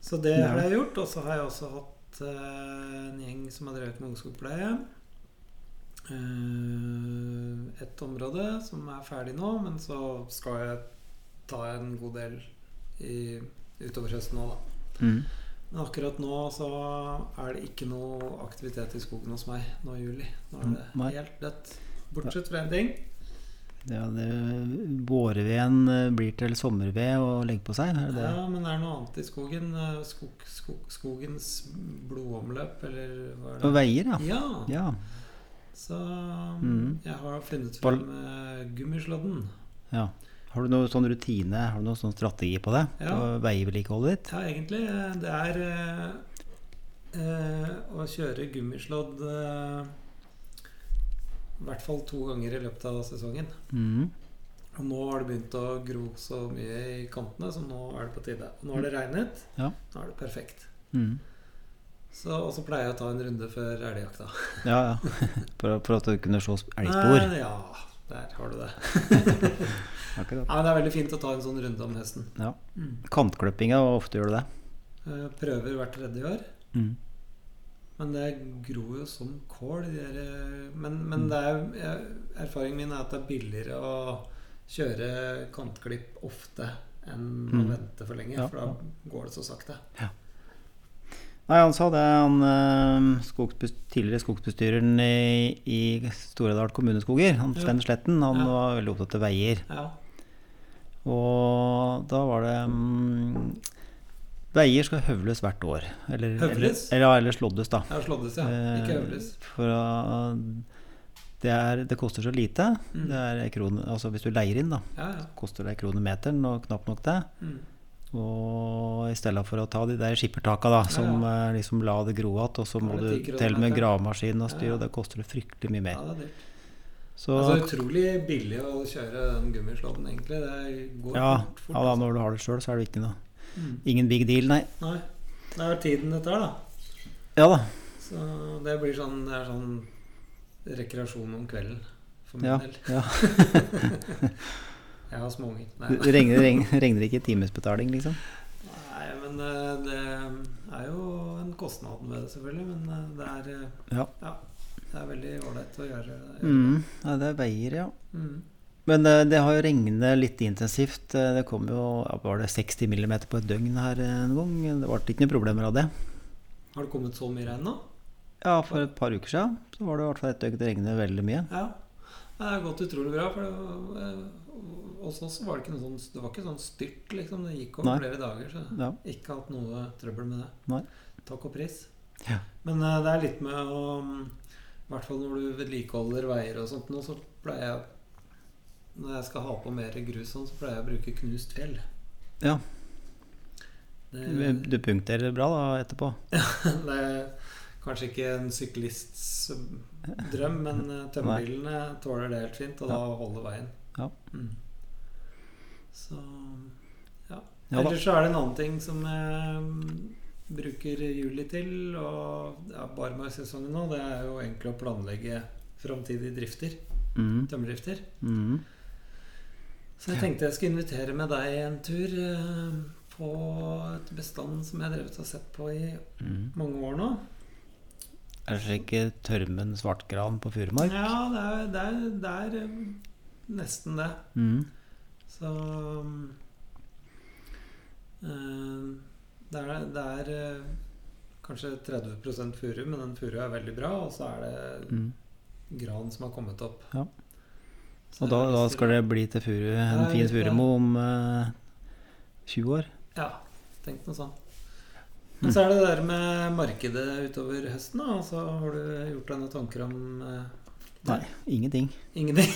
så det har jeg gjort. Og så har jeg også hatt uh, en gjeng som har drevet med ungskogpleie. Uh, et område som er ferdig nå, men så skal jeg ta en god del i, utover høsten nå, da. Mm. Men akkurat nå så er det ikke noe aktivitet i skogen hos meg nå i juli. Nå er det helt dødt. Bortsett fra én ting. Ja, det, vårveden eh, blir til sommerved og legger på seg? Er det? Ja, men det er noe annet i skogen. Eh, Skog, skog, skogens blodomløp, eller hva er Og det? veier, ja. Ja. ja. Så mm. jeg har funnet frem gummislodden. ja. Har du noe sånn rutine, har du noen sånn strategi på det? Ja. På veievedlikeholdet ditt? Ja, egentlig. eh, Det er eh, eh, å kjøre gummislådd eh, i hvert fall to ganger i løpet av sesongen. Mm. Og nå har det begynt å gro så mye i kantene, så nå er det på tide. Nå har det regnet. Ja. Nå er det perfekt. Mm. Så, og så pleier jeg å ta en runde før elgjakta. Ja, ja. For, for at du kunne se elgspor. Eh, Ja, der har du det. Akkurat. Ja, det er veldig fint å ta en sånn runde om høsten. Ja. Mm. Kantklippinga, hvor ofte gjør du det? Jeg Prøver hvert tredje år. Mm. Men det gror jo som kål. De eh, men men det er, erfaringen min er at det er billigere å kjøre kantklipp ofte enn å Mm. vente for lenge. Ja. For da går det så sakte. Nei, han sa det. Han skogsbest, tidligere skogsbestyreren i, i Storedal kommuneskoger, han. Sven Sletten, han Ja. var veldig opptatt av veier. Ja. Og da var det mm, Veier skal høvles hvert år. Eller, Høvles? Eller, eller, eller slåddes, da. Ja, slåddes, ja. Eh, Ikke høvles. For uh, det, er, det koster så lite. Mm. Det er kroner, altså hvis du leier inn, da, Ja, ja. koster det en krone meteren, og knapt nok det. Mm. Og i stedet for å ta de der skippertaka da, som eh, liksom la det gro igjen, og så må du til med gravemaskin og styr, Ja, ja. og det koster fryktelig mye ja, mer. det er dyrt. Så Altså utrolig billig å kjøre den gummislåtten, egentlig. Det går ja, fort. fort ja da, altså. når du har det sjøl, så er det viktig, da. Mm. Ingen big deal, nei. Nei. Det er jo tiden det tar, da. Ja da. Så det blir sånn, det er sånn rekreasjon om kvelden for min Ja, del. ja. Jeg har småunger. Det regner, regner, regner ikke timesbetaling, liksom? nei, men eh, det er jo en kostnad med det, selvfølgelig. Men eh, det er, ja. Ja. det er veldig ålreit å gjøre. gjøre. Mm, ja, det er veier, ja. Mm. Men det, det har jo regnet litt intensivt. Eh, Det kom jo ja, var det 60 millimeter på et døgn her en gang. Det ble ikke noen problemer av det. Har det kommet så mye regn nå? Ja, for et par uker siden så var det i hvert fall et døgn det regnet veldig mye. Ja. Det har gått utrolig bra. For det eh, hos oss var det ikke noe sånn Det var ikke sånn styrt, liksom. Det gikk over Nei. flere dager. Så Ja. ikke hatt noe trøbbel med det. Nei. Takk og pris. Ja. Men uh, det er litt med å I hvert fall når du vedlikeholder veier og sånt nå, så pleier jeg Når jeg skal ha på mer grus sånn, så pleier jeg å bruke knust fjell. Ja. Det, Du punkterer bra da etterpå. det er kanskje ikke en syklists drøm, men eh, tømmerbilene tåler det helt fint, og da holder veien. Ja. Mm. Så ja. Ellers så er det en annen ting som jeg bruker juli til, og ja, sesongen nå, det er jo egentlig å planlegge framtidige drifter. Mm. Tømmerdrifter. Mm. Så jeg tenkte jeg skulle invitere med deg en tur eh, på et bestand som jeg har drevet og sett på i Mm. mange år nå. Er det slik tørmen svartgran på Furumark? Ja, det er, det er, det er eh, nesten det. Mm. Så eh, Det er, det er eh, kanskje 30% furu, men den furua er veldig bra. Og så er det Mm. gran som har kommet opp. Ja. Og da, da skal det bli til furu, en fin furemo om eh, 20 år? Ja, tenk noe sånt. Men så er det det der med markedet utover høsten. da Altså, Har du gjort deg noen tanker om eh, det? Nei, ingenting. Ingenting?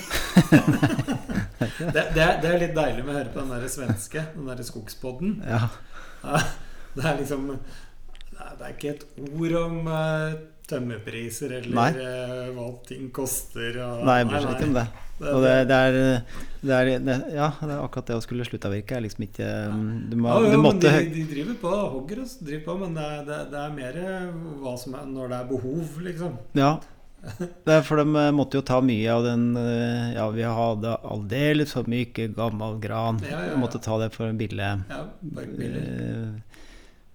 det, det, er, det er litt deilig med å høre på den der svenske, den der skogspodden. Ja. Det er liksom Det er, er ikke et ord om eh, tømmerpriser eller Nei. eh, hva ting koster. Og, Nei, jeg bryr meg ikke om det. Det- det, det, er, det, er, Ja, det er akkurat det å skulle slutte å virke er liksom ikke Du, må, Ja, jo, du måtte de, de driver på, hogger og driver på, men det er, er mer hva som er når det er behov, liksom. Ja. Det for de eh, måtte jo ta mye av den eh, Ja, vi hadde aldeles for mye gammel gran. Ja, ja, ja. Måtte ta det for en billig Ja, bare eh,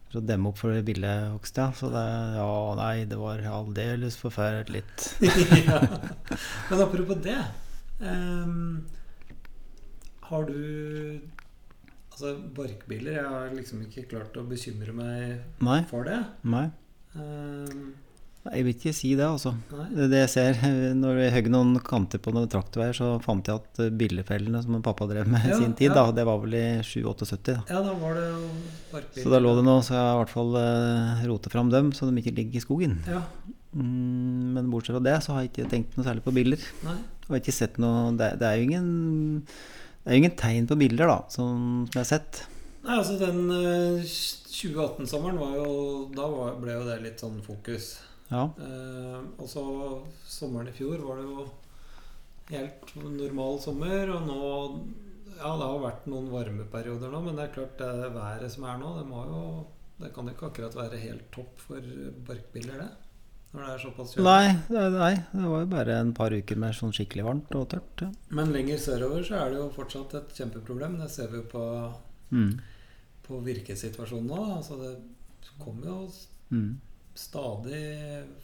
For å demme opp for det billige hogst, ja. Så det Ja, nei, det var aldeles forferdelig. ja. Men apropos det Um, Har du Altså, barkbiler Jeg har liksom ikke klart å bekymre meg Nei. for det. Nei. Ehm, Jeg vil ikke si det, altså. Det det jeg ser. Når jeg hogg noen kanter på noen traktorveier, så fant jeg at eh, billefellene som pappa drev med i Ja, sin tid, ja. da, det var vel i 7-78. Ja, da var det jo. Så da lå det nå, så jeg i hvert fall uh, rotet fram dem, så de ikke ligger i skogen. Ja, Mm, men bortsett fra det, så har jeg ikke tenkt noe særlig på bilder. nei. Og ikke sett noe Det, det er jo ingen det er jo ingen tegn på bilder, da, som, som jeg har sett. Nei, altså den uh, 2018-sommeren var jo Da var, ble jo det litt sånn fokus. Ja. Eh, og så sommeren i fjor var det jo helt normal sommer, og nå Ja, det har vært noen varmeperioder nå, men det er klart det været som er nå, det må jo Det kan jo ikke akkurat være helt topp for barkbiller, det? Når det er såpass kjølig. Nei, nei, det var jo bare en par uker med sånn skikkelig varmt og tørt. Ja. Men lenger sørover så er det jo fortsatt et kjempeproblem. Det ser vi jo på, Mm. på virkesituasjonen nå. Altså det kommer jo Mm. Stadig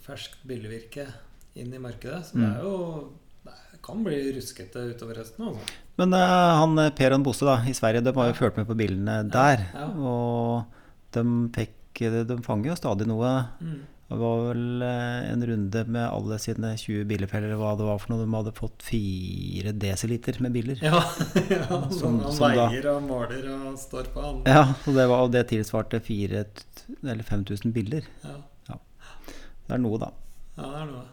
ferskt billigvirke inn i markedet. Så Mm. det er jo Det kan bli ruskete utover høsten. Altså. Men uh, han eh, Per og Bosse da, i Sverige, de har jo Ja. fulgt med på bilene der. ja. Og de pek, De fanger jo stadig noe. Mm. Det var vel eh, en runde med alle sine 20 billefeller, eller hva det var for noe. De hadde fått 4 desiliter med biller. Ja, ja Som- han som da- veier og måler og står på Alle. Ja, og det, var, og det tilsvarte 5000 biller. Ja. Det er noe, da. ja, det er noe.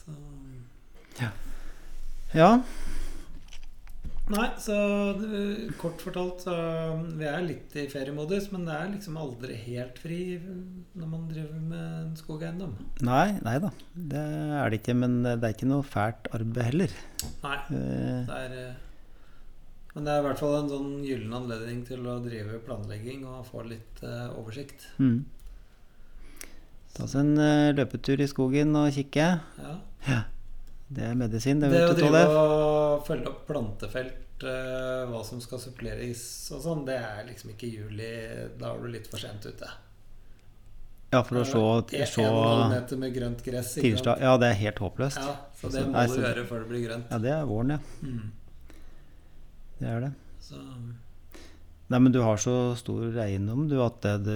Så Ja. Nei, så kort fortalt så Vi er litt i feriemodus, men det er liksom aldri helt fri når man driver med en skogeiendom. Nei, nei da. Det er det ikke. Men det er ikke noe fælt arbeid heller. Nei. Eh, Det er, eh, men det er i hvert fall en sånn gyllen anledning til å drive planlegging og få litt eh, oversikt. Mm. Ta oss en eh, løpetur i skogen og kikke. Ja. Det er medisin. Det, Det å drive og følge opp plantefelt, eh, hva som skal suppleres og sånn, det er liksom ikke juli. Da er du litt for sent ute. Ja, for å se, se meter med grønt gress. sant? Ja, det er helt håpløst. Ja, så det må nei, du gjøre før det blir grønt. Ja, det er våren, ja. Mm. Det er det. Så Nei, men du har så stor eiendom, du, at det, du,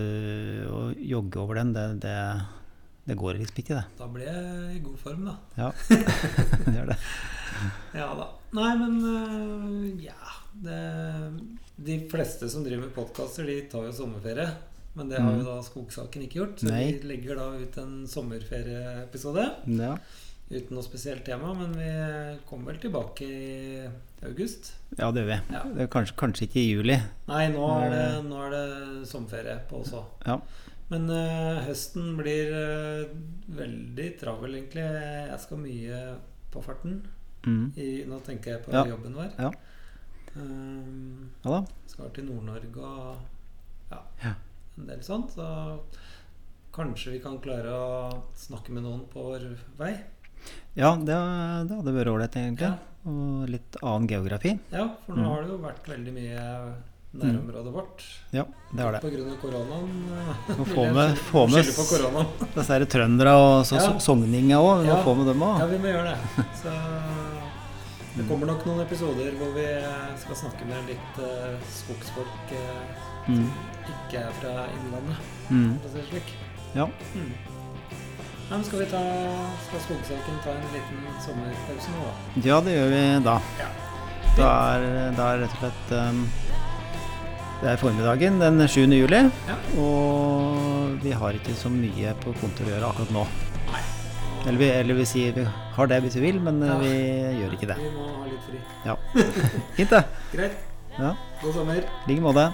å jogge over den, det, det, det går liksom ikke, det. da blir jeg i god form, da. Ja, det gjør det. Ja da. Nei, men øh, ja det, De fleste som driver med podkaster, de tar jo sommerferie. Men det har jo Mm. da Skogsaken ikke gjort. Så Nei. vi legger da ut en sommerferieepisode Ja, uten noe spesielt tema. Men vi kommer vel tilbake i august. ja det gjør vi. Ja. Det kanskje, kanskje ikke i juli. Nei, nå er det, nå er det sommerferie på oss òg. Ja. Men uh, høsten blir uh, veldig travel, egentlig. Jeg skal mye på farten. Mm. I, nå tenker jeg på Ja. jobben vår. Ja. Um, Ja da. skal til Nord-Norge og ja, Ja. en del sånt. Så kanskje vi kan klare å snakke med noen på vår vei. Ja, det, det hadde vært ålreit, egentlig. Ja. Og litt annen geografi. Ja, for nå Mm. har det jo vært veldig mye nærområdet vårt. Ja, det har det. På grunn av koronaen. Få med, få med disse trøndere og så, Ja. sogninga òg. Vi må Ja. få med dem Ja, vi må gjøre det. Så det kommer nok noen episoder hvor vi skal snakke med litt uh, skogsfolk uh, Mm. ikke er fra Innlandet, Mm. for å si det slik. Ja. Mm. Ja, men skal vi ta fra Skogsaken ta en liten sommerpause nå, da? ja, det gjør vi da. Ja. Da er, da er rett og slett um, Det er formiddagen den 7. juli. Ja. Og vi har ikke så mye på kontoret å gjøre akkurat nå. Eller vi, eller vi sier vi har det hvis vi vil, men Ja. eh, vi gjør ikke det. Vi må ha litt fri. Ja. Fint, det. Greit. Ja. God sommer. I like måte.